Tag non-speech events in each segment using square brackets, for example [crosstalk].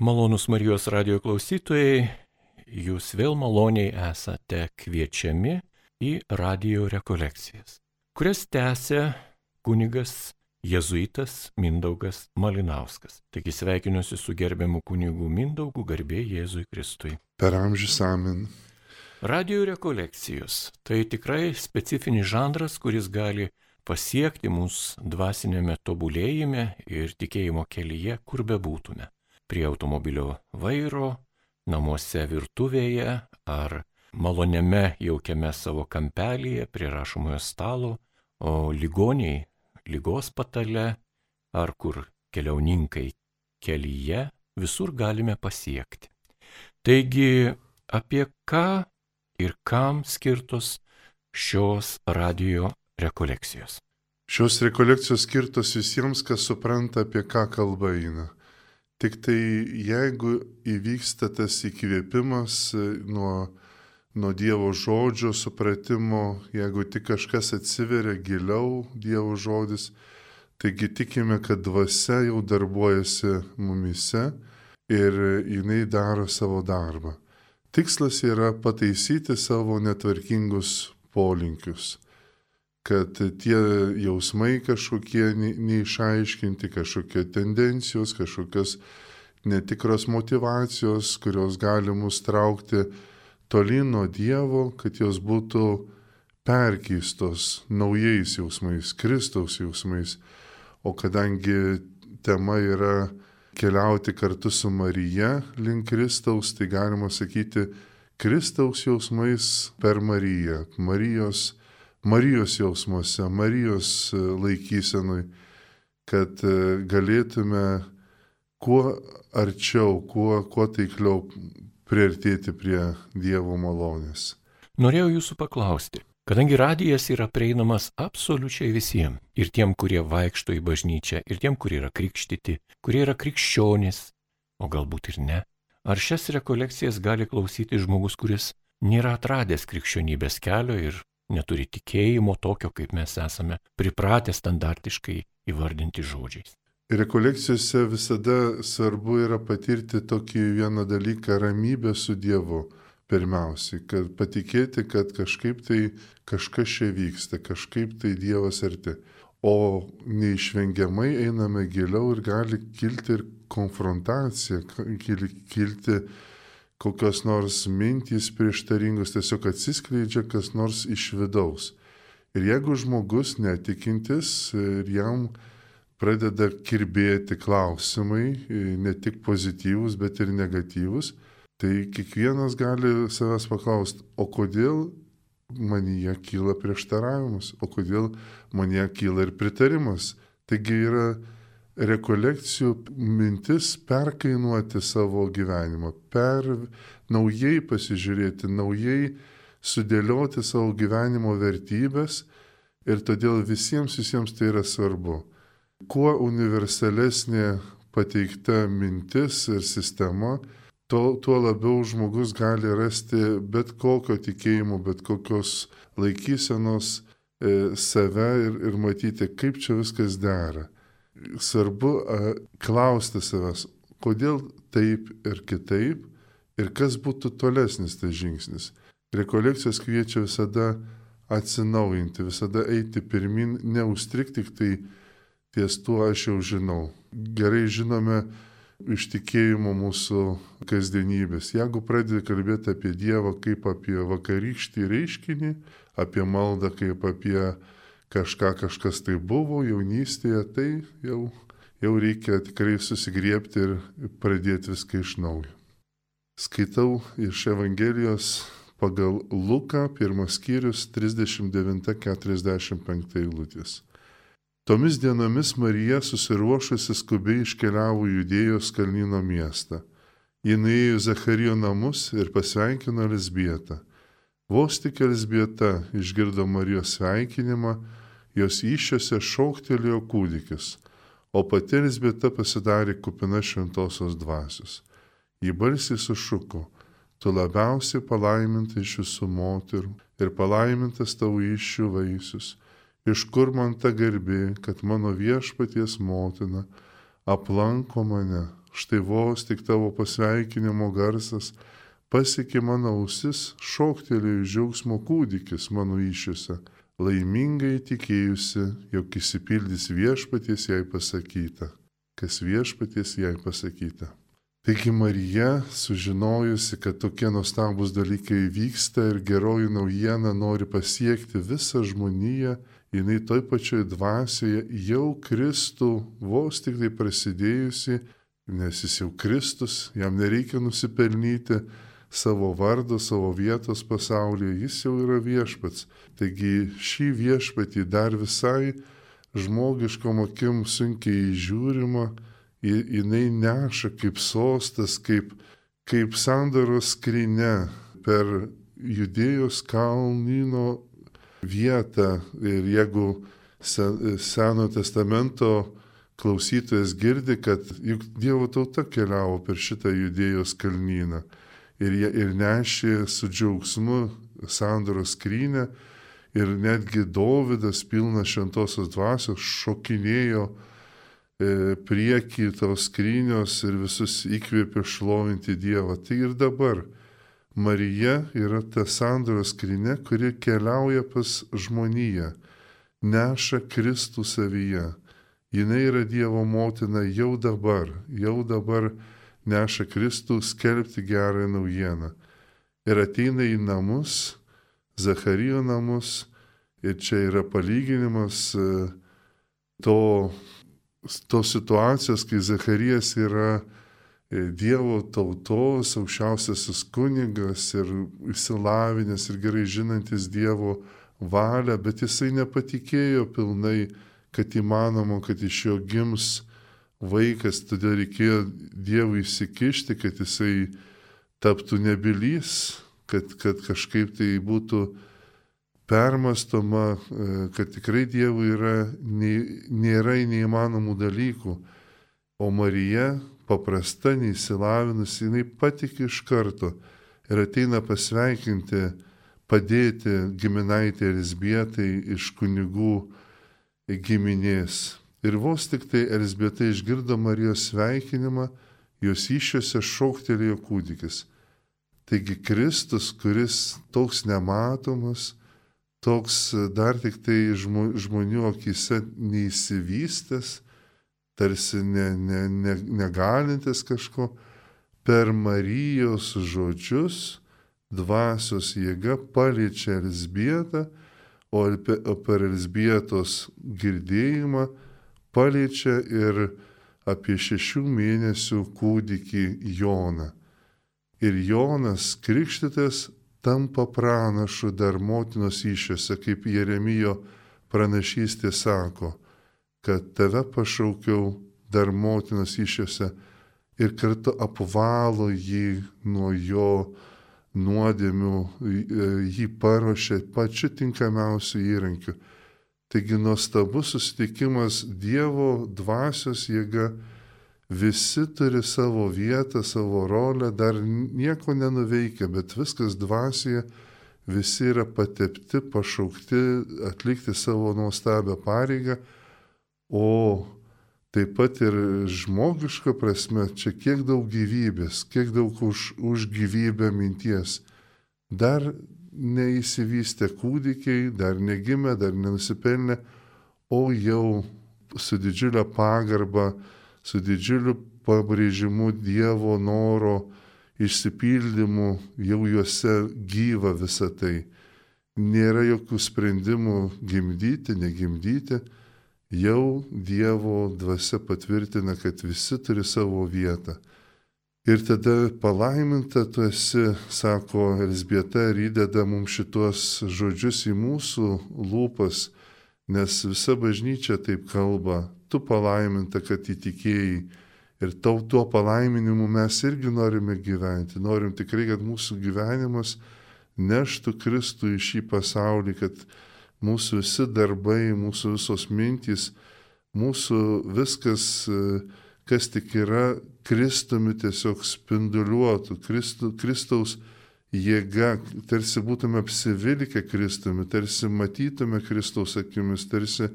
Malonus Marijos radio klausytojai, jūs vėl maloniai esate kviečiami į radio rekolekcijas, kurias tęsia kunigas jėzuitas Mindaugas Malinauskas. Taigi sveikinuosi su gerbiamu kunigu Mindaugu garbė Jėzui Kristui. Per amžius amen. Radio rekolekcijos - tai tikrai specifinis žanras, kuris gali pasiekti mūsų dvasinėme tobulėjime ir tikėjimo kelyje, kur bebūtume. Prie automobilio vairo, namuose virtuvėje ar maloniame jaukiame savo kampelyje prie rašomojo stalo, o ligoniai lygos patale ar kur keliauninkai kelyje visur galime pasiekti. Taigi, apie ką ir kam skirtos šios radio rekolekcijos. Šios rekolekcijos skirtos visiems, kas supranta, apie ką kalba eina. Tik tai jeigu įvyksta tas įkvėpimas e, nuo, nuo Dievo žodžio supratimo, jeigu tik kažkas atsiveria giliau Dievo žodis, taigi tikime, kad dvasia jau darbuojasi mumise ir jinai daro savo darbą. Tikslas yra pataisyti savo netvarkingus polinkius kad tie jausmai kažkokie neišaiškinti, kažkokie tendencijos, kažkokios netikros motivacijos, kurios gali mus traukti tolyn nuo Dievo, kad jos būtų perkeistos naujais jausmais, Kristaus jausmais. O kadangi tema yra keliauti kartu su Marija link Kristaus, tai galima sakyti Kristaus jausmais per Mariją, Marijos Marijos jausmuose, Marijos e, laikysenui, kad e, galėtume kuo arčiau, kuo, kuo taikliau priartėti prie Dievo malonės. Norėjau jūsų paklausti, kadangi radijas yra prieinamas absoliučiai visiems, ir tiem, kurie vaikšto į bažnyčią, ir tiem, kurie yra krikštyti, kurie yra krikščionys, o galbūt ir ne, ar šias rekolekcijas gali klausyti žmogus, kuris nėra atradęs krikščionybės kelio ir neturi tikėjimo tokio, kaip mes esame pripratę standartiškai įvardinti žodžiais. Rekolekcijose visada svarbu yra patirti tokį vieną dalyką - ramybę su Dievu. Pirmiausiai, kad patikėti, kad kažkaip tai kažkas čia vyksta, kažkaip tai Dievas arti. O neišvengiamai einame giliau ir gali kilti ir konfrontacija, kilti kokios nors mintys prieštaringos tiesiog atsiskleidžia kas nors iš vidaus. Ir jeigu žmogus netikintis ir jam pradeda kirbėti klausimai, ne tik pozityvus, bet ir negatyvus, tai kiekvienas gali savęs paklausti, o kodėl manyje kyla prieštaravimas, o kodėl manyje kyla ir pritarimas. Taigi yra rekolekcijų mintis perkainuoti savo gyvenimą, per naujai pasižiūrėti, naujai sudėlioti savo gyvenimo vertybės ir todėl visiems visiems tai yra svarbu. Kuo universalesnė pateikta mintis ir sistema, tuo, tuo labiau žmogus gali rasti bet kokio tikėjimo, bet kokios laikysenos e, save ir, ir matyti, kaip čia viskas dera svarbu klausti savęs, kodėl taip ir kitaip ir kas būtų tolesnis tas žingsnis. Rekolekcijos kviečia visada atsinaujinti, visada eiti pirmin, neustrikti tik tai ties tuo aš jau žinau. Gerai žinome iš tikėjimo mūsų kasdienybės. Jeigu pradedi kalbėti apie Dievą kaip apie vakarykštį reiškinį, apie maldą kaip apie kažką kažkas tai buvo jaunystėje, tai jau, jau reikia tikrai susigriepti ir pradėti viską iš naujo. Skaitau iš Evangelijos pagal Luką, pirmas skyrius 39-45 eilutės. Tomis dienomis Marija susiruošusi skubiai iškeliavo judėjos kalnyno miestą. Ji nuėjo Zacharijo namus ir pasveikino Lisbietą. Vos tik Elsbieta išgirdo Marijos sveikinimą, jos iššiose šauktelėjo kūdikis, o pati Elsbieta pasidarė kupina šventosios dvasios. Ji balsiai sušuko, tu labiausiai palaiminta iš visų moterų ir palaimintas tavo iššių vaisius, iš kur man ta garbė, kad mano viešpaties motina aplanko mane, štai vos tik tavo pasveikinimo garsas pasiekė mano ausis, šoktelėjo džiaugsmo kūdikis mano iššiose, laimingai tikėjusi, jog įsipildys viešpaties jai pasakyta, kas viešpaties jai pasakyta. Taigi Marija, sužinojusi, kad tokie nuostabus dalykai vyksta ir geroji naujiena nori pasiekti visą žmoniją, jinai toj pačioj dvasioje jau Kristų vos tik tai prasidėjusi, nes jis jau Kristus, jam nereikia nusipelnyti savo vardo, savo vietos pasaulyje, jis jau yra viešpats. Taigi šį viešpatį dar visai žmogiškom akim sunkiai žiūrima, jinai neša kaip sostas, kaip, kaip sandaros skrinė per judėjos kalnino vietą. Ir jeigu Seno testamento klausytojas girdi, kad juk Dievo tauta keliavo per šitą judėjos kalnyną ir, ir nešė su džiaugsmu sandaros skrynę ir netgi Dovydas pilnas šventosios dvasios šokinėjo E, priekį tos skrynios ir visus įkvėpė šlovinti Dievą. Tai ir dabar Marija yra ta sandoros skrinė, kuri keliauja pas žmoniją, neša Kristų savyje. Jis yra Dievo motina jau dabar, jau dabar neša Kristų skelbti gerą naujieną. Ir ateina į namus, Zacharijo namus, ir čia yra palyginimas e, to tos situacijos, kai Zacharijas yra e, Dievo tautos aukščiausiasis kunigas ir išsilavinęs ir gerai žinantis Dievo valią, bet jisai nepatikėjo pilnai, kad įmanoma, kad iš jo gims vaikas, todėl reikėjo Dievui įsikišti, kad jisai taptų nebylys, kad, kad kažkaip tai būtų permastoma, e, kad tikrai Dievui yra, nėra neįmanomų dalykų, o Marija, paprasta, neįsilavinusi, jinai patikė iš karto ir ateina pasveikinti, padėti giminaitė Elisbietai iš kunigų giminės. Ir vos tik tai Elisbietai išgirdo Marijos sveikinimą, jos iššiose šoktelėjo kūdikis. Taigi Kristus, kuris toks nematomas, toks dar tik tai žmonių akise neįsivystęs, tarsi ne, ne, ne, negalintis kažko, per Marijos žodžius dvasios jėga paliečia Elsbietą, o per Elsbietos girdėjimą paliečia ir apie šešių mėnesių kūdikį Joną. Ir Jonas Krikštytas tampa pranašu dar motinos iššiose, kaip Jeremijo pranašystė sako, kad tave pašaukiau dar motinos iššiose ir kartu apvalo jį nuo jo nuodėmių, jį paruošė pačiu tinkamiausiu įrankiu. Taigi nuostabus susitikimas Dievo dvasios jėga visi turi savo vietą, savo rolę, dar nieko nenuveikia, bet viskas dvasioje, visi yra patepti, pašaukti atlikti savo nuostabią pareigą, o taip pat ir žmogiška prasme, čia kiek daug gyvybės, kiek daug už, už gyvybę minties. Dar neįsivystę kūdikiai, dar negimę, dar nenusipelnę, o jau su didžiulė pagarba, su didžiuliu pabrėžimu Dievo noro išsipildymu, jau juose gyva visa tai. Nėra jokių sprendimų gimdyti, negimdyti, jau Dievo dvasia patvirtina, kad visi turi savo vietą. Ir tada palaiminta tu esi, sako Elsbieta, ir įdeda mums šitos žodžius į mūsų lūpas, nes visa bažnyčia taip kalba, tu palaiminta, kad įtikėjai. Ir tau tuo palaiminimu mes irgi norime gyventi. Norim tikrai, kad mūsų gyvenimas neštų Kristų į šį pasaulį, kad mūsų visi darbai, mūsų visos mintys, mūsų viskas, kas tik yra Kristumi tiesiog spinduliuotų, Kristų, Kristaus jėga, tarsi būtume apsivilkę Kristumi, tarsi matytume Kristaus akimis, tarsi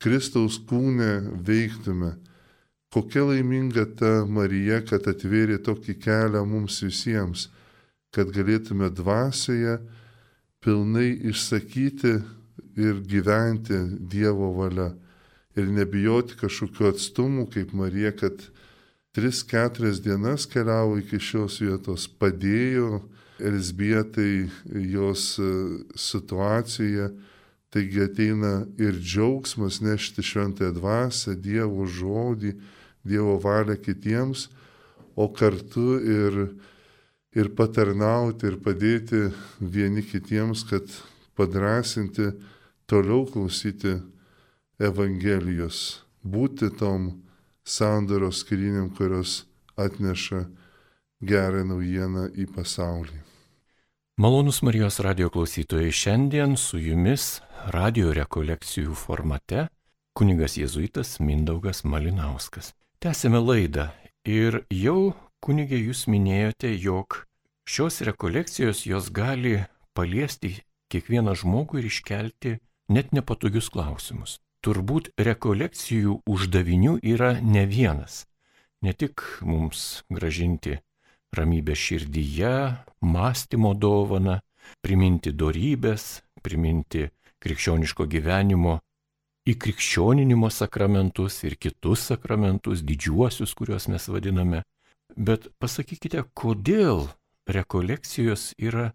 Kristaus kūne veiktume. Kokia laiminga ta Marija, kad atvėrė tokį kelią mums visiems, kad galėtume dvasioje pilnai išsakyti ir gyventi Dievo valia. Ir nebijoti kažkokiu atstumu, kaip Marija, kad tris, keturias dienas keliavo iki šios vietos, padėjo Elsbietai jos e, situacijoje, taigi ateina ir džiaugsmas nešti šventąją dvasę, Dievo žodį, Dievo valią kitiems, o kartu ir, ir patarnauti ir padėti vieni kitiems, kad padrasinti toliau klausyti Evangelijos, būti tom sandoros skryniam, kurios atneša gerą naujieną į pasaulį. Malonus Marijos radio klausytojai, šiandien su jumis radio rekolekcijų formate kunigas jėzuitas Mindaugas Malinauskas. Tęsėme laidą ir jau kunigė jūs minėjote, jog šios rekolekcijos jos gali paliesti kiekvieną žmogų ir iškelti net nepatogius klausimus. Turbūt rekolekcijų uždavinių yra ne vienas. Ne tik mums gražinti ramybę širdyje, mąstymo dovaną, priminti darybės, priminti krikščioniško gyvenimo įkrikščioninimo sakramentus ir kitus sakramentus, didžiuosius, kuriuos mes vadiname. Bet pasakykite, kodėl rekolekcijos yra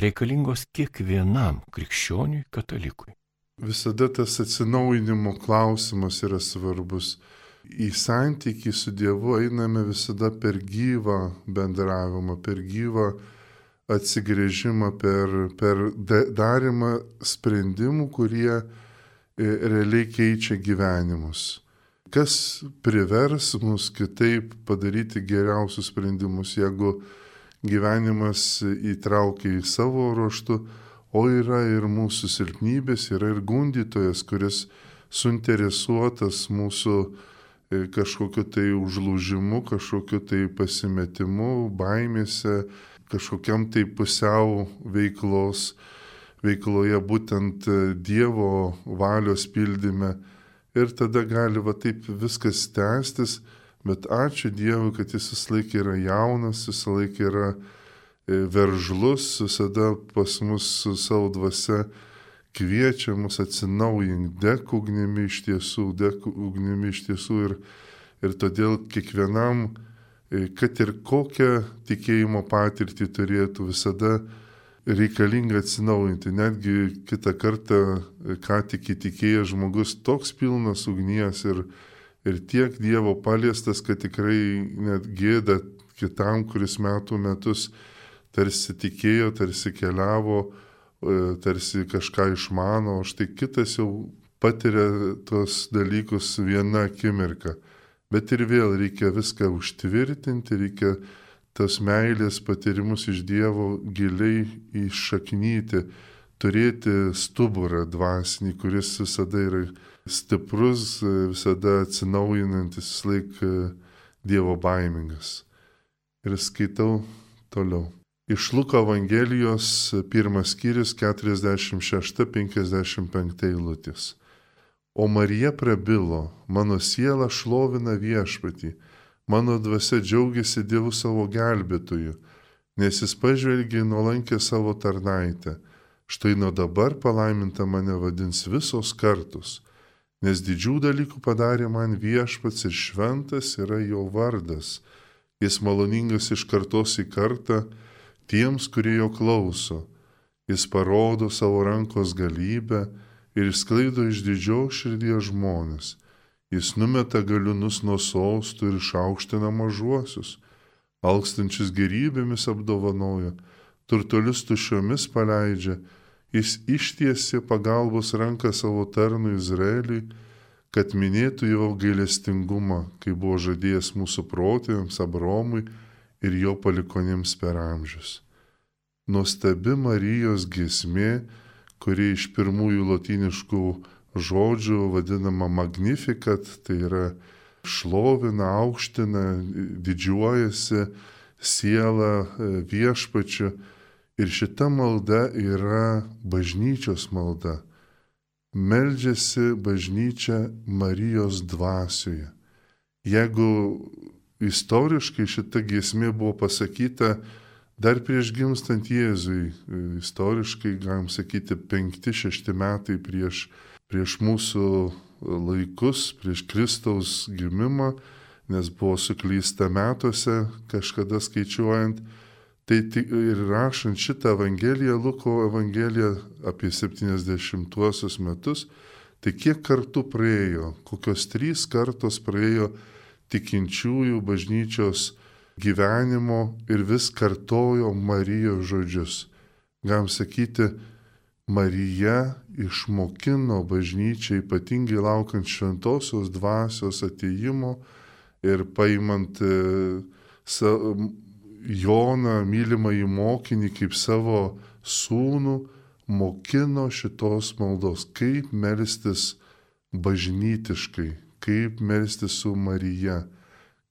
reikalingos kiekvienam krikščioniui katalikui. Visada tas atsinaujinimo klausimas yra svarbus. Į santykį su Dievu einame visada per gyvą bendravimą, per gyvą atsigrėžimą, per, per darimą sprendimų, kurie E, realiai keičia gyvenimus. Kas privers mus kitaip padaryti geriausius sprendimus, jeigu gyvenimas įtraukia į savo ruoštų, o yra ir mūsų silpnybės, yra ir gundytojas, kuris suinteresuotas mūsų e, kažkokiu tai užlūžimu, kažkokiu tai pasimetimu, baimėse, kažkokiam tai pusiau veiklos veikloje, būtent e, Dievo valios pildyme. Ir tada gali va taip viskas tęstis, bet ačiū Dievui, kad jis visą laiką yra jaunas, visą laiką yra veržlus, visada pas mus su savo dvasia kviečia mus atsinaujink, dek ugnimi iš tiesų, dek ugnimi iš tiesų ir, ir todėl kiekvienam, e, kad ir kokią tikėjimo patirtį turėtų, visada reikalinga atsinaujinti. Netgi kitą kartą, ką tik įtikėjęs žmogus, toks pilnas ugnies ir, ir tiek Dievo paliestas, kad tikrai net gėda kitam, kuris metų metus tarsi tikėjo, tarsi keliavo, e, tarsi kažką išmano, o štai kitas jau patiria tuos dalykus vieną akimirką. Bet ir vėl reikia viską užtvirtinti, reikia tas meilės patyrimus iš Dievo giliai iššaknyti, turėti stuburą dvasinį, kuris visada yra stiprus, visada atsinaujinantis, laik Dievo baimingas. Ir skaitau toliau. Iš Luko Evangelijos pirmas skyrius 46-55 eilutės. O Marija prabilo, mano siela šlovina viešpatį Mano dvasia džiaugiasi Dievu savo gelbėtoju, nes jis pažvelgė nuolankę savo tarnaitę. Štai nuo dabar palaiminta mane vadins visos kartus, nes didžių dalykų padarė man viešpats ir šventas yra jo vardas. Jis maloningas iš kartos į kartą tiems, kurie jo klauso. Jis parodo savo rankos galybę ir išsklaido iš didžios širdies žmonės. Jis numeta galiūnus nuo sostų ir išaukština mažuosius, alkstančius gerybėmis apdovanoja, turtuolius tušiomis paleidžia, jis ištiesi pagalbos ranką savo tarnui Izraeliui, kad minėtų jo gailestingumą, kai buvo žadėjęs mūsų protėviams Abromui ir jo palikonėms per amžius. Nuostabi Marijos gesmė, kuri iš pirmųjų latiniškų žodžių vadinama magnifikat, tai yra šlovina, aukština, didžiuojasi siela e, viešpačiu. Ir šita malda yra bažnyčios malda. Meldžiasi bažnyčia Marijos dvasioje. Jeigu istoriškai šita giesmė buvo pasakyta dar prieš gimstant Jėzui, istoriškai, galim sakyti, penkti, šešti metai prieš, prieš mūsų laikus, prieš Kristaus gimimą, nes buvo suklysta metuose kažkada skaičiuojant. Tai ir rašant šitą Evangeliją, Luko Evangeliją apie 70-uosius metus, tai kiek kartų praėjo, kokios trys kartos praėjo tikinčiųjų bažnyčios gyvenimo ir vis kartojo Marijos žodžius. Galim sakyti, Marija išmokino bažnyčią ypatingai laukiant šventosios dvasios ateimo ir paimant e, Joną, mylimą į mokinį kaip savo sūnų, mokino šitos maldos, kaip melstis bažnytiškai, kaip melstis su Marija,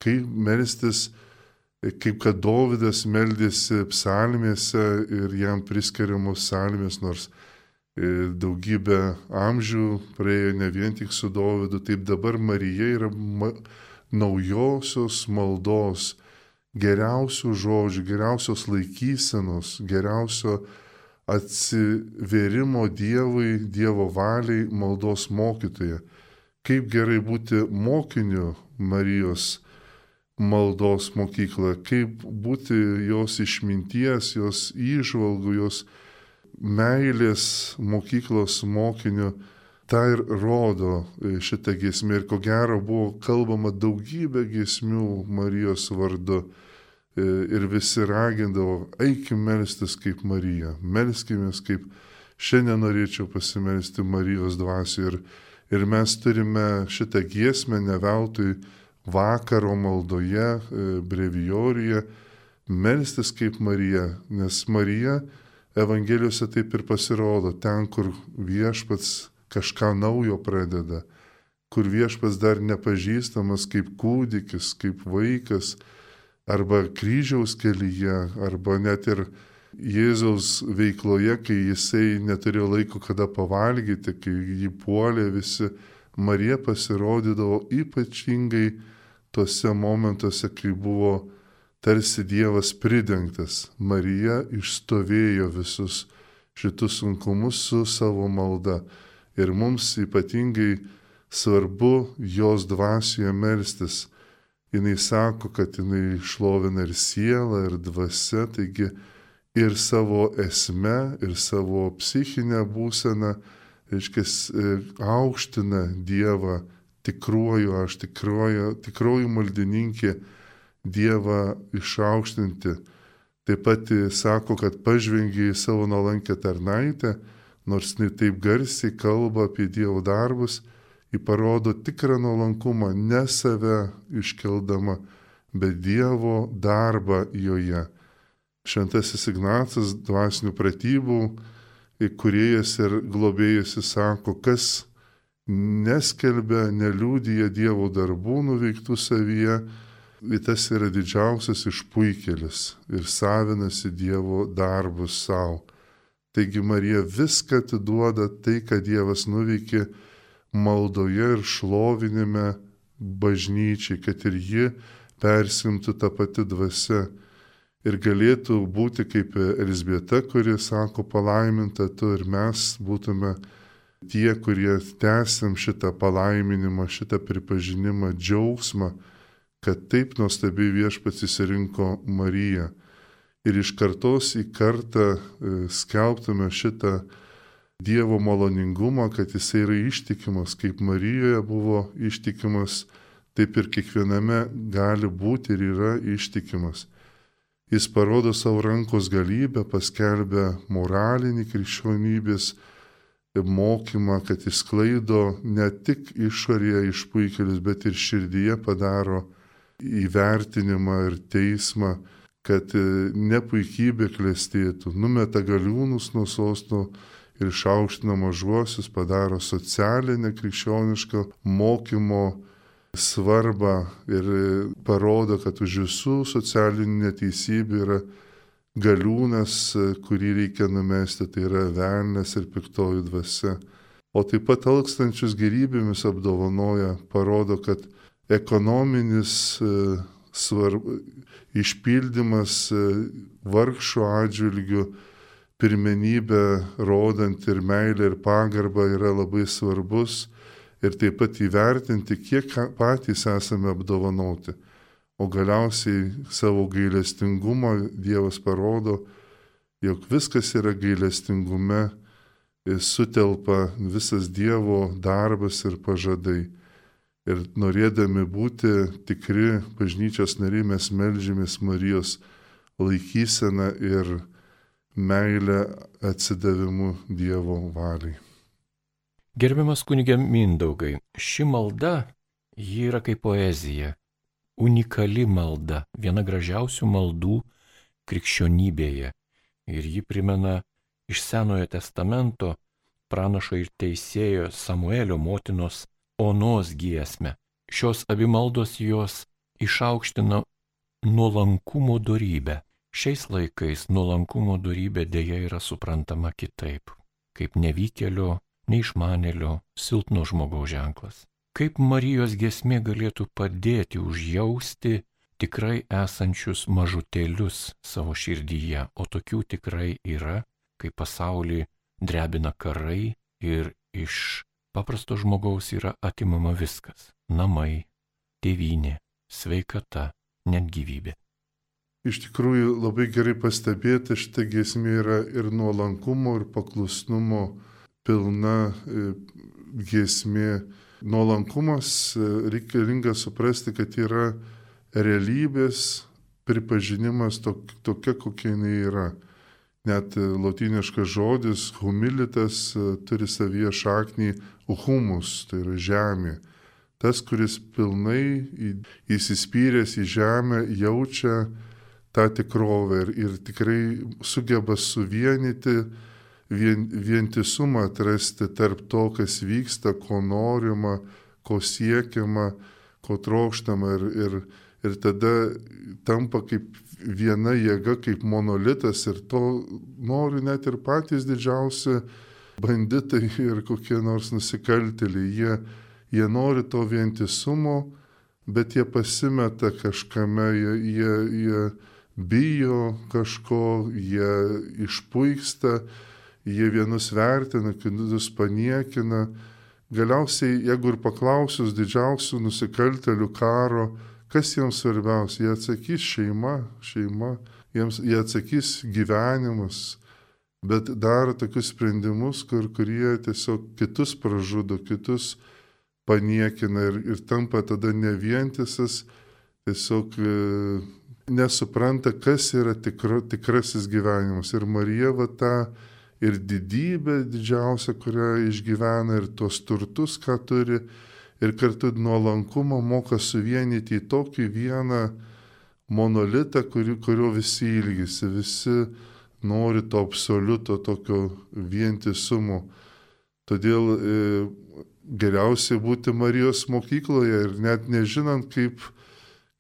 kaip melstis, kaip kad Dovydas meldėsi psalmėse ir jam priskiriamos psalmės, nors e, daugybę amžių praėjo ne vien tik su Dovydu, taip dabar Marija yra ma naujosios maldos, geriausių žodžių, geriausios laikysenos, geriausio atsivėrimo Dievui, Dievo valiai maldos mokytoje. Kaip gerai būti mokiniu Marijos maldos mokykloje, kaip būti jos išminties, jos įžvalgų, jos meilės mokyklos mokiniu. Ta ir rodo šitą giesmę ir ko gero buvo kalbama daugybė giesmių Marijos vardu. E, ir visi ragindavo, eikim melstis kaip Marija, melskimės kaip šiandien norėčiau pasimelsti Marijos dvasiu ir, ir mes turime šitą giesmę ne veltui vakaro maldoje, e, brevijoriuje, melstis kaip Marija, nes Marija Evangelijose taip ir pasirodo, ten, kur viešpats kažką naujo pradeda, kur viešpats dar nepažįstamas kaip kūdikis, kaip vaikas, arba kryžiaus kelyje, arba net ir Jėzaus veikloje, kai jisai neturėjo laiko kada pavalgyti, kai jį puolė visi, Marija pasirodydavo ypatingai tuose momentuose, kai buvo tarsi Dievas pridengtas. Marija išstovėjo visus šitus sunkumus su savo malda. Ir mums ypatingai svarbu jos dvasioje melstis jinai sako, kad jinai šlovina ir sielą, ir dvasia, taigi ir savo esme, ir savo psichinę būseną, reiškia, e, aukština Dievą tikruoju, aš tikruoju, tikroju maldininkė Dievą išaukštinti. Taip pat sako, kad pažvengia į savo nuolankę tarnaitę, nors ne taip garsiai kalba apie Dievo darbus, Ji parodo tikrą nuolankumą, ne save iškeldama, bet Dievo darbą joje. Šventasis Ignacas dvasinių pratybų, kuriejas ir globėjas sako, kas neskelbia, neliūdija Dievo darbų nuveiktų savyje, tas yra didžiausias išpuikelis ir savinasi Dievo darbus savo. Taigi Marija viską atiduoda tai, ką Dievas nuveikė maldoje ir šlovinime bažnyčiai, kad ir ji persimtų tą patį dvasę ir galėtų būti kaip Elzbieta, kuri sako palaiminta tu ir mes būtume tie, kurie tęsim šitą palaiminimą, šitą pripažinimą, džiaugsmą, kad taip nuostabiai viešpats įsirinko Mariją. Ir iš kartos į kartą e, skelbtume šitą Dievo maloningumą, kad jisai yra ištikimas, kaip Marijoje buvo ištikimas, taip ir kiekviename gali būti ir yra ištikimas. Jis parodo savo rankos galybę, paskelbė moralinį krikščionybės mokymą, kad jis klaido ne tik išorėje išpuikelis, bet ir širdyje padaro įvertinimą ir teismą, kad nepuikybė klestėtų, numeta galiūnus nuo sostų ir išaukština mažuosius, padaro socialinę krikščionišką mokymo svarbą ir parodo, kad už visų socialinių neteisybių yra galiūnas, kurį reikia numesti, tai yra velnės ir piktoji dvasia. O taip pat alkstančius gerybėmis apdovanoja, parodo, kad ekonominis e, svarb, išpildymas e, vargšų atžvilgių, pirmenybę rodant ir meilę ir pagarbą yra labai svarbus ir taip pat įvertinti, kiek patys esame apdovanoti. O galiausiai savo gailestingumą Dievas parodo, jog viskas yra gailestingume ir sutelpa visas Dievo darbas ir pažadai. Ir norėdami būti tikri bažnyčios nariai, mes melžymės Marijos laikyseną ir meilę atsidavimu Dievo valiai. Gerbiamas kunigė Mindaugai, ši malda, ji yra kaip poezija, unikali malda, viena gražiausių maldų krikščionybėje. Ir ji primena iš Senojo testamento pranašo ir teisėjo Samuelio motinos onos giesmę. Šios abi maldos jos išaukština nuolankumo darybę. Šiais laikais nuolankumo darybė dėja yra suprantama kitaip, kaip nevykėlio neišmanėlio, silpno žmogaus ženklas. Kaip Marijos gesmė galėtų padėti užjausti tikrai esančius mažutėlius savo širdyje, o tokių tikrai yra, kai pasaulį drebina karai ir iš paprasto žmogaus yra atimama viskas - namai, tėvynė, sveikata, net gyvybė. Iš tikrųjų labai gerai pastebėti, šitą giesmę yra ir nuolankumo, ir paklusnumo pilna e, giesmė. Nuolankumas e, reikalinga suprasti, kad yra realybės pripažinimas tok, tokia, kokia jinai yra. Net e, lotyniškas žodis humilitas turi savyje šaknį humus, tai yra žemė. Tas, kuris pilnai įsispyręs į žemę, jaučia tą tikrovę ir, ir tikrai sugeba suvienyti vien, vientisumą atrasti tarp to, kas vyksta, ko norima, ko siekiama, ko trokštama ir, ir, ir tada tampa kaip viena jėga, kaip monolitas ir to nori net ir patys didžiausi banditai [laughs] ir kokie nors nusikaltėliai. Jie, jie nori to vientisumo, bet jie pasimeta kažkame, jie, jie, jie bijo kažko, jie išpuiksta jie vienus vertina, kitus paniekina. Galiausiai, jeigu ir paklausius didžiausių nusikaltelių karo, kas jiems svarbiausia, jie atsakys šeima, šeima, jiems, jie atsakys gyvenimas, bet daro tokius sprendimus, kur, kurie tiesiog kitus pražudo, kitus paniekina ir, ir tampa tada ne vientisas, tiesiog e, nesupranta, kas yra tikra, tikrasis gyvenimas. Ir Marija va tą ir didybę didžiausią, kurią išgyvena, ir tuos turtus, ką turi, ir kartu nuolankumą moka suvienyti į tokį vieną monolitą, kuri, kurio visi ilgisi, visi nori to absoliuto tokio vientisumo. Todėl e, geriausiai būti Marijos mokykloje ir net nežinant, kaip,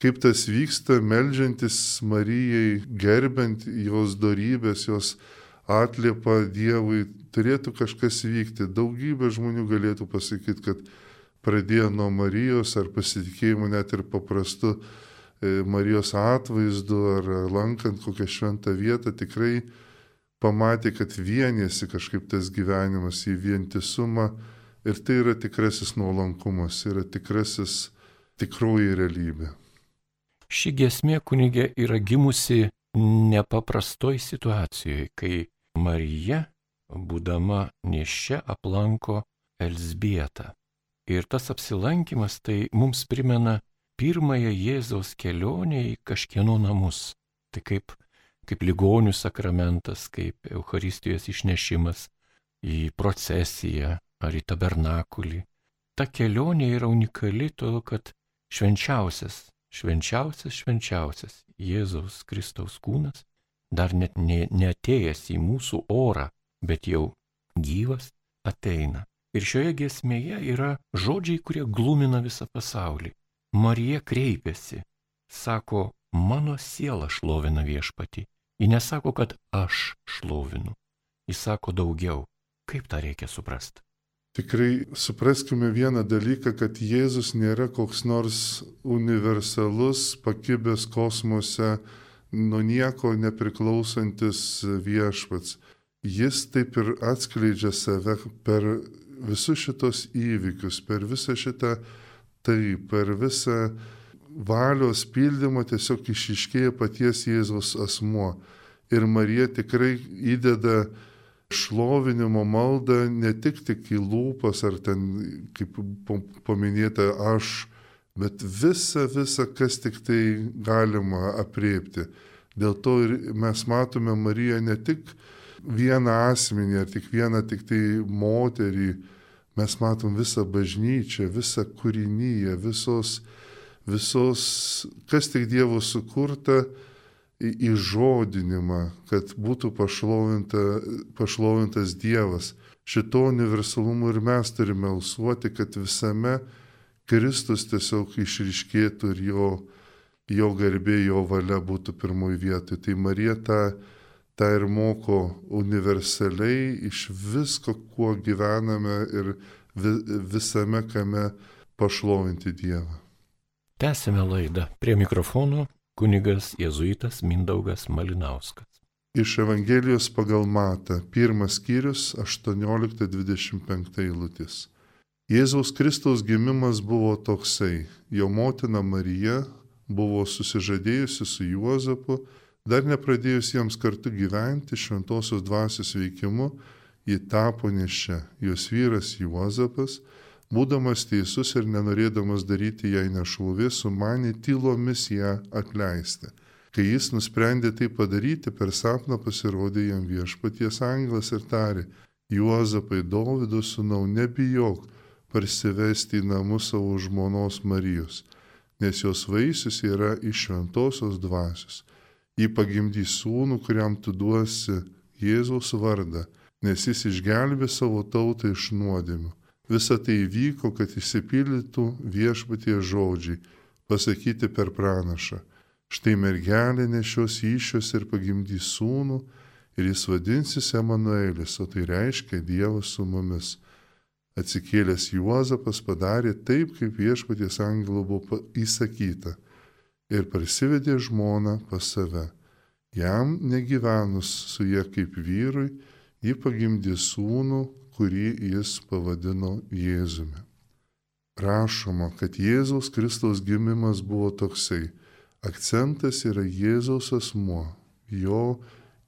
kaip tas vyksta, melžiantis Marijai, gerbent jos darybės, jos atliepa Dievui, turėtų kažkas vykti. Daugybė žmonių galėtų pasakyti, kad pradėjo nuo Marijos ar pasitikėjimų net ir paprastu e, Marijos atvaizdu ar lankant kokią šventą vietą, tikrai pamatė, kad vienėsi kažkaip tas gyvenimas į vientisumą ir tai yra tikrasis nuolankumas, yra tikrasis tikroji realybė. Ši gesmė kunigė yra gimusi nepaprastoj situacijoje, kai Marija, būdama nešia, aplanko Elsbietą. Ir tas apsilankimas tai mums primena pirmąją Jėzaus kelionę į kažkieno namus. Tai kaip, kaip ligonių sakramentas, kaip Euharistijos išnešimas į procesiją ar į tabernakulį. Ta kelionė yra unikali todėl, kad švenčiausias, švenčiausias, švenčiausias Jėzaus Kristaus kūnas dar net ne, neatėjęs į mūsų orą, bet jau gyvas ateina. Ir šioje giesmėje yra žodžiai, kurie glumina visą pasaulį. Marija kreipiasi, sako, mano siela šlovina viešpati. Ji nesako, kad aš šlovinu. Jis sako daugiau. Kaip tą reikia suprasti? tikrai supraskime vieną dalyką, kad Jėzus nėra koks nors universalus, pakibęs kosmose, nuo nieko nepriklausantis viešpats. Jis taip ir atskleidžia save per visus šitos įvykius, per visą šitą tai, per visą valios pildymą tiesiog išiškėja paties Jėzaus asmuo. Ir Marija tikrai įdeda šlovinimo maldą ne tik tik į lūpas ar ten, kaip paminėta, aš, bet visa, visa, kas tik tai galima apriepti. Dėl to ir mes matome Mariją ne tik vieną asmenį ar tik vieną tik tai moterį, mes matom visą bažnyčią, visą kūrinyje, visos, visos, kas tik Dievo sukurta, įžodinimą, kad būtų pašlovinta, pašlovintas Dievas. Šito universalumu ir mes turime alsuoti, kad visame Kristus tiesiog išriškėtų ir jo, jo garbė, jo valia būtų pirmoji vietoje. Tai Marija tą, tą ir moko universaliai iš visko, kuo gyvename ir visame kame pašlovinti Dievą. Tęsime laidą. Prie mikrofonų kunigas jėzuitas Mindaugas Malinauskas. Iš Evangelijos pagal Mata, pirmas skyrius 18-25 eilutės. Jėzaus Kristaus gimimas buvo toksai. Jo motina Marija buvo susižadėjusi su Juozapu, dar nepradėjus jiems kartu gyventi šventosios dvasios veikimu, ji tapo nešia. Jos vyras Juozapas būdamas teisus ir nenorėdamas daryti jai nešlovės, sumanė tylomis ją atleisti. Kai jis nusprendė tai padaryti, per sapną pasirodė jam viešpaties anglas ir tarė, Juozapai Dovido sūnau, nebijok parsivesti į namus savo žmonos Marijos, nes jos vaisius yra iš šventosios dvasios. Jį pagimdys sūnų, kuriam tu duosi Jėzaus vardą, nes jis išgelbė savo tautą iš nuodėmių. Visa tai įvyko, kad įsipildytų viešpatie žodžiai, pasakyti per pranašą. Štai mergelė nešios iššios ir pagimdys sūnų ir jis vadinsis Emanuelis, o tai reiškia Dievas su mumis. Atsikėlęs Juozapas padarė taip, kaip viešpaties angelo buvo įsakyta ir parsivedė žmoną pas save. Jam negyvenus su jie kaip vyrui, ji pagimdė sūnų, kurį jis pavadino Jėzumi. Rašoma, kad Jėzaus Kristaus gimimas buvo toksai. Akcentas yra Jėzaus asmuo, jo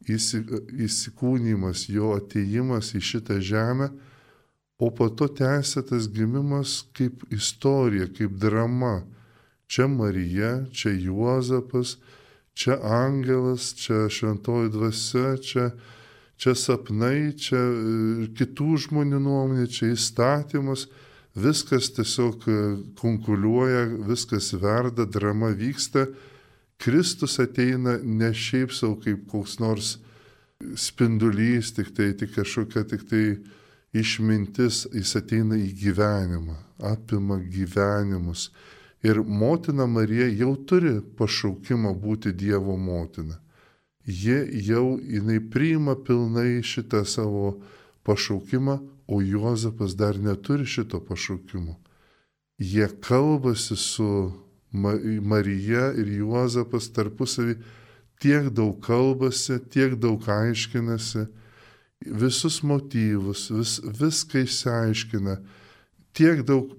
įsikūnymas, jo ateimas į šitą žemę, o po to tęsė tas gimimas kaip istorija, kaip drama. Čia Marija, čia Juozapas, čia angelas, čia šventoji dvasia, čia čia sapnai, čia e, kitų žmonių nuomonė, čia įstatymas, viskas tiesiog e, konkuliuoja, viskas verda, drama vyksta. Kristus ateina ne šiaip savo kaip koks nors spindulys, tik tai tik kažkokia tik tai išmintis, jis ateina į gyvenimą, apima gyvenimus. Ir motina Marija jau turi pašaukimą būti Dievo motina jie jau jinai priima pilnai šitą savo pašaukimą, o Juozapas dar neturi šito pašaukimo. Jie kalbasi su Marija ir Juozapas tarpusavį, tiek daug kalbasi, tiek daug aiškinasi, visus motyvus, vis, viską išsiaiškina, tiek daug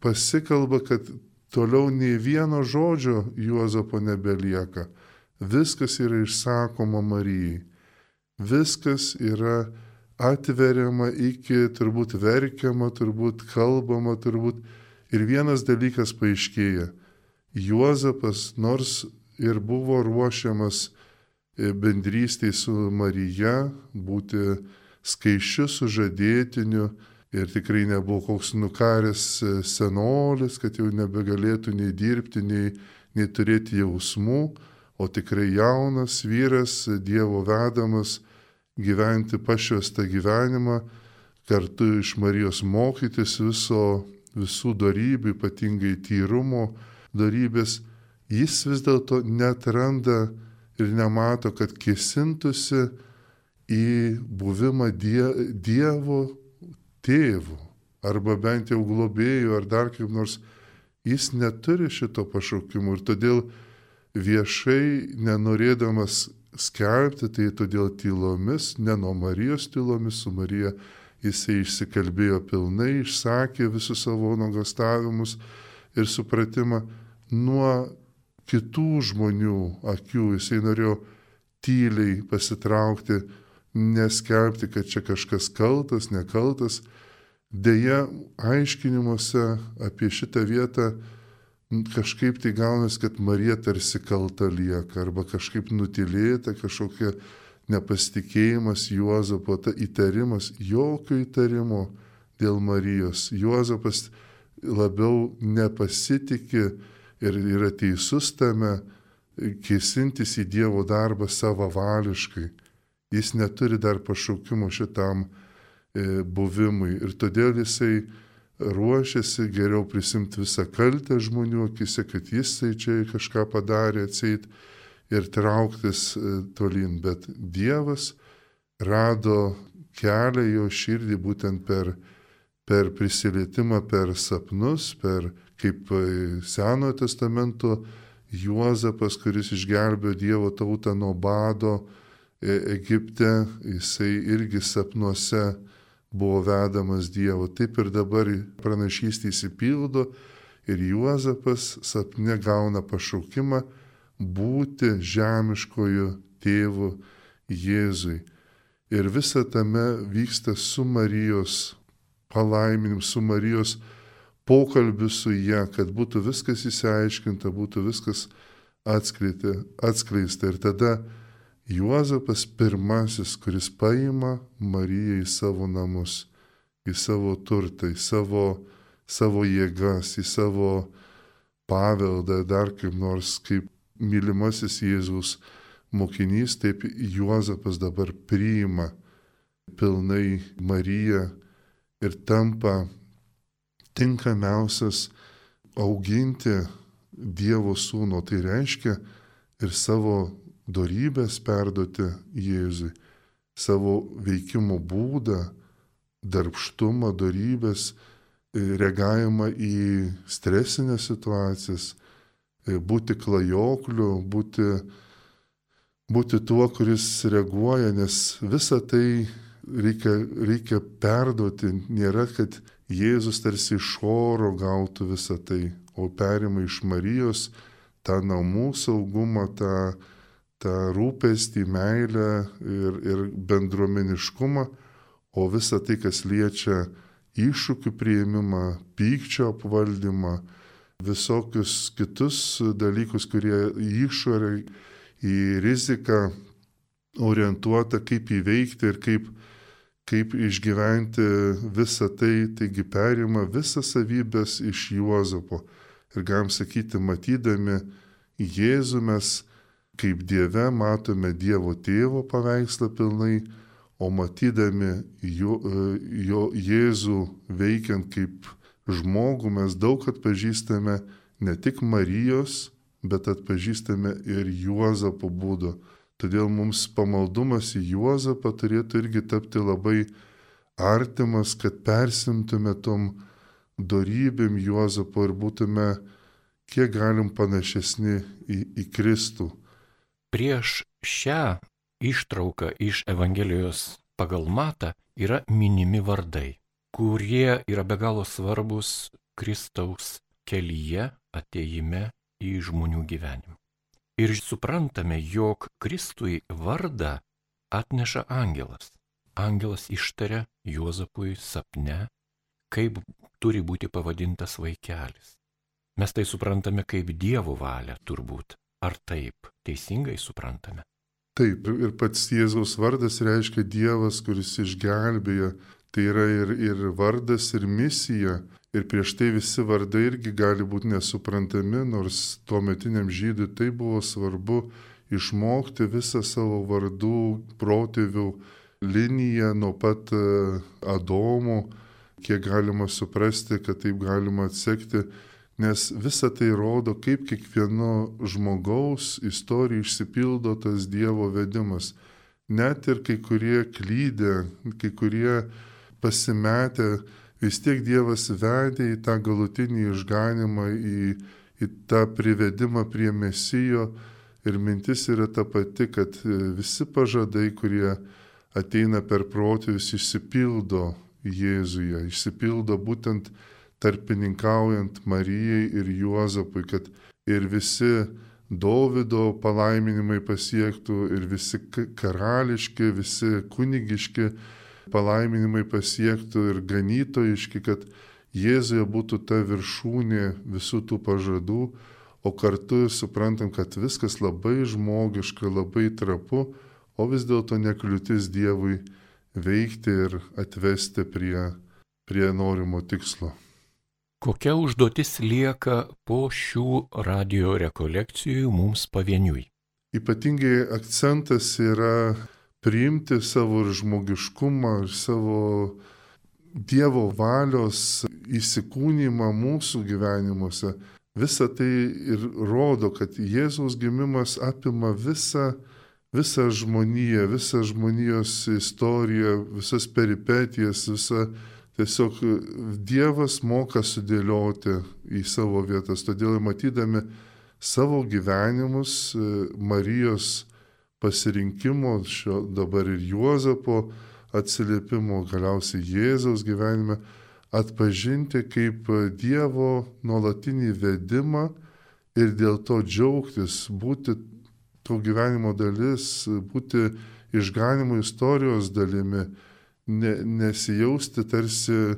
pasikalba, kad toliau nei vieno žodžio Juozapo nebelieka Viskas yra išsakoma Marijai. Viskas yra atveriama iki turbūt verkiama, turbūt kalbama, turbūt. Ir vienas dalykas paaiškėja. Juozapas nors ir buvo ruošiamas bendrystėje su Marija, būti skaičiu sužadėtiniu. Ir tikrai nebuvo koks nukaręs e, senolis, kad jau nebegalėtų nei dirbti, nei, nei turėti jausmų, o tikrai jaunas vyras, Dievo vedamas gyventi pašvestą gyvenimą, kartu iš Marijos mokytis viso, visų darybių, ypatingai tyrumo darybės, jis vis dėlto netranda ir nemato, kad kėsintusi į buvimą die, Dievo tėvu, arba bent jau globėjų, ar dar kaip nors, jis neturi šito pašaukimo ir todėl viešai nenorėdamas skelbti, tai todėl tylomis, ne nuo Marijos tylomis, su Marija jisai išsikalbėjo pilnai, išsakė visus savo nuogastavimus ir supratimą. Nuo kitų žmonių akių. Jisai norėjo tyliai pasitraukti, neskelbti, kad čia kažkas kaltas, nekaltas. Deja, aiškinimuose apie šitą vietą kažkaip tai gaunas, kad Marija tarsi kalta lieka arba kažkaip nutilėta kažkokia nepasitikėjimas Juozapo, ta įtarimas, jokio įtarimo dėl Marijos. Juozapas labiau nepasitikė ir yra teisus tame, kėsintis į Dievo darbą savavališkai. Jis neturi dar pašaukimo šitam e, buvimui ir todėl jisai ruošiasi geriau prisimti visą kaltę žmonių akise, kad jisai čia kažką padarė atseit ir trauktis e, tolin. Bet Dievas rado kelią jo širdį būtent per, per prisilietimą, per sapnus, per kaip e, Senojo testamento Juozapas, kuris išgelbėjo Dievo tautą nuo bado e, Egipte, jisai irgi sapnuose buvo vedamas Dievo. Taip ir dabar pranašystė įsipildo ir Juozapas sapne gauna pašaukimą būti žemiškoju tėvu Jėzui. Ir visa tame vyksta su Marijos palaiminim, su Marijos pokalbiu su ją, kad būtų viskas įsiaiškinta, būtų viskas atskleista. atskleista. Ir tada Juozapas pirmasis, kuris paima Mariją į savo namus, į savo turtą, į savo, savo jėgas, į savo paveldą, dar kaip nors kaip mylimasis Jėzus mokinys, taip Juozapas dabar priima pilnai Mariją ir tampa tinkamiausias auginti Dievo sūnų. Tai reiškia ir savo darybės perduoti Jėzui, savo veikimo būdą, darbštumą, darybės, reagavimą į stresinės situacijas, būti klajokliu, būti, būti tuo, kuris reaguoja, nes visa tai reikia, reikia perduoti. Nėra, kad Jėzus tarsi iš oro gautų visą tai, o perima iš Marijos tą namų saugumą, tą, tą rūpestį, meilę ir, ir bendruomeniškumą, o visa tai, kas liečia iššūkių prieimimą, pykčio apvaldymą, visokius kitus dalykus, kurie į išorę, į riziką orientuota, kaip įveikti ir kaip, kaip išgyventi visą tai, taigi perima visas savybės iš Juozapo. Ir galim sakyti, matydami Jėzų mes kaip Dieve matome Dievo tėvo paveikslą pilnai, o matydami jo, jo Jėzų veikiant kaip žmogų mes daug atpažįstame ne tik Marijos, bet atpažįstame ir Juozapo būdu. Todėl mums pamaldumas į Juozapą turėtų irgi tapti labai artimas, kad persimtume tom darybėm Juozapo ir būtume kiek galim panašesni į, į Kristų. Prieš šią ištrauką iš Evangelijos pagal matą yra minimi vardai kurie yra be galo svarbus Kristaus kelyje ateime į žmonių gyvenimą. Ir suprantame, jog Kristui vardą atneša angelas. Angelas ištaria Juozapui sapne, kaip turi būti pavadintas vaikelis. Mes tai suprantame kaip Dievo valią turbūt. Ar taip teisingai suprantame? Taip, ir pats Jėzaus vardas reiškia Dievas, kuris išgelbėja Tai yra ir, ir vardas, ir misija. Ir prieš tai visi vardai irgi gali būti nesuprantami, nors tuo metiniam žydui tai buvo svarbu išmokti visą savo vardų protėvių liniją nuo pat e, Adomo, kiek galima suprasti, kad taip galima atsekti, nes visa tai rodo, kaip kiekvieno žmogaus istorija išsipildo tas Dievo vedimas. Net ir kai kurie klydė, kai kurie pasimetę vis tiek Dievas vedė į tą galutinį išganimą, į, į tą privedimą prie mesijo. Ir mintis yra ta pati, kad visi pažadai, kurie ateina per protėvius, išsipildo Jėzuje, išsipildo būtent tarpininkaujant Marijai ir Juozapui, kad ir visi Dovido palaiminimai pasiektų ir visi karališki, visi kunigiški palaiminimai pasiektų ir ganytojiški, kad Jėzuje būtų ta viršūnė visų tų pažadų, o kartu suprantam, kad viskas labai žmogiška, labai trapu, o vis dėlto nekliūtis Dievui veikti ir atvesti prie, prie norimo tikslo. Kokia užduotis lieka po šių radio rekolekcijų mums pavieniui? Ypatingai akcentas yra priimti savo ir žmogiškumą, ir savo Dievo valios įsikūnymą mūsų gyvenimuose. Visa tai ir rodo, kad Jėzaus gimimas apima visą, visą žmoniją, visą žmonijos istoriją, visas peripetijas, visą Tiesiog Dievas moka sudėlioti į savo vietas, todėl matydami savo gyvenimus, Marijos pasirinkimo, šio dabar ir Juozapo atsiliepimo, galiausiai Jėzaus gyvenime, atpažinti kaip Dievo nuolatinį vedimą ir dėl to džiaugtis, būti to gyvenimo dalis, būti išganimo istorijos dalimi ne, nesijausti tarsi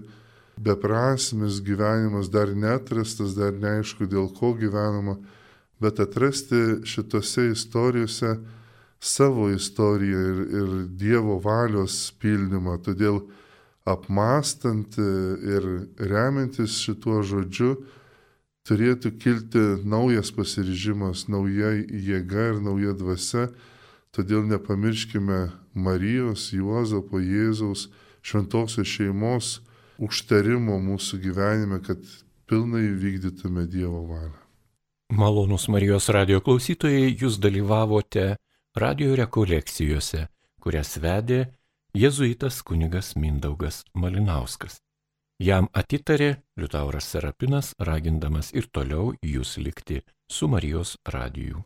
beprasmis gyvenimas, dar netrastas, dar neaišku dėl ko gyvenama, bet atrasti šitose istorijose savo istoriją ir, ir Dievo valios pildymą. Todėl apmastant ir remiantis šituo žodžiu, turėtų kilti naujas pasiryžimas, nauja jėga ir nauja dvasia Todėl nepamirškime Marijos, Juozapo, Jėzaus, šventosios šeimos užtarimo mūsų gyvenime, kad pilnai vykdytume Dievo valią. Malonus Marijos radio klausytojai, jūs dalyvavote radio rekolekcijose, kurias vedė jėzuitas kunigas Mindaugas Malinauskas. Jam atitarė Liutauras Serapinas, ragindamas ir toliau jūs likti su Marijos radiju.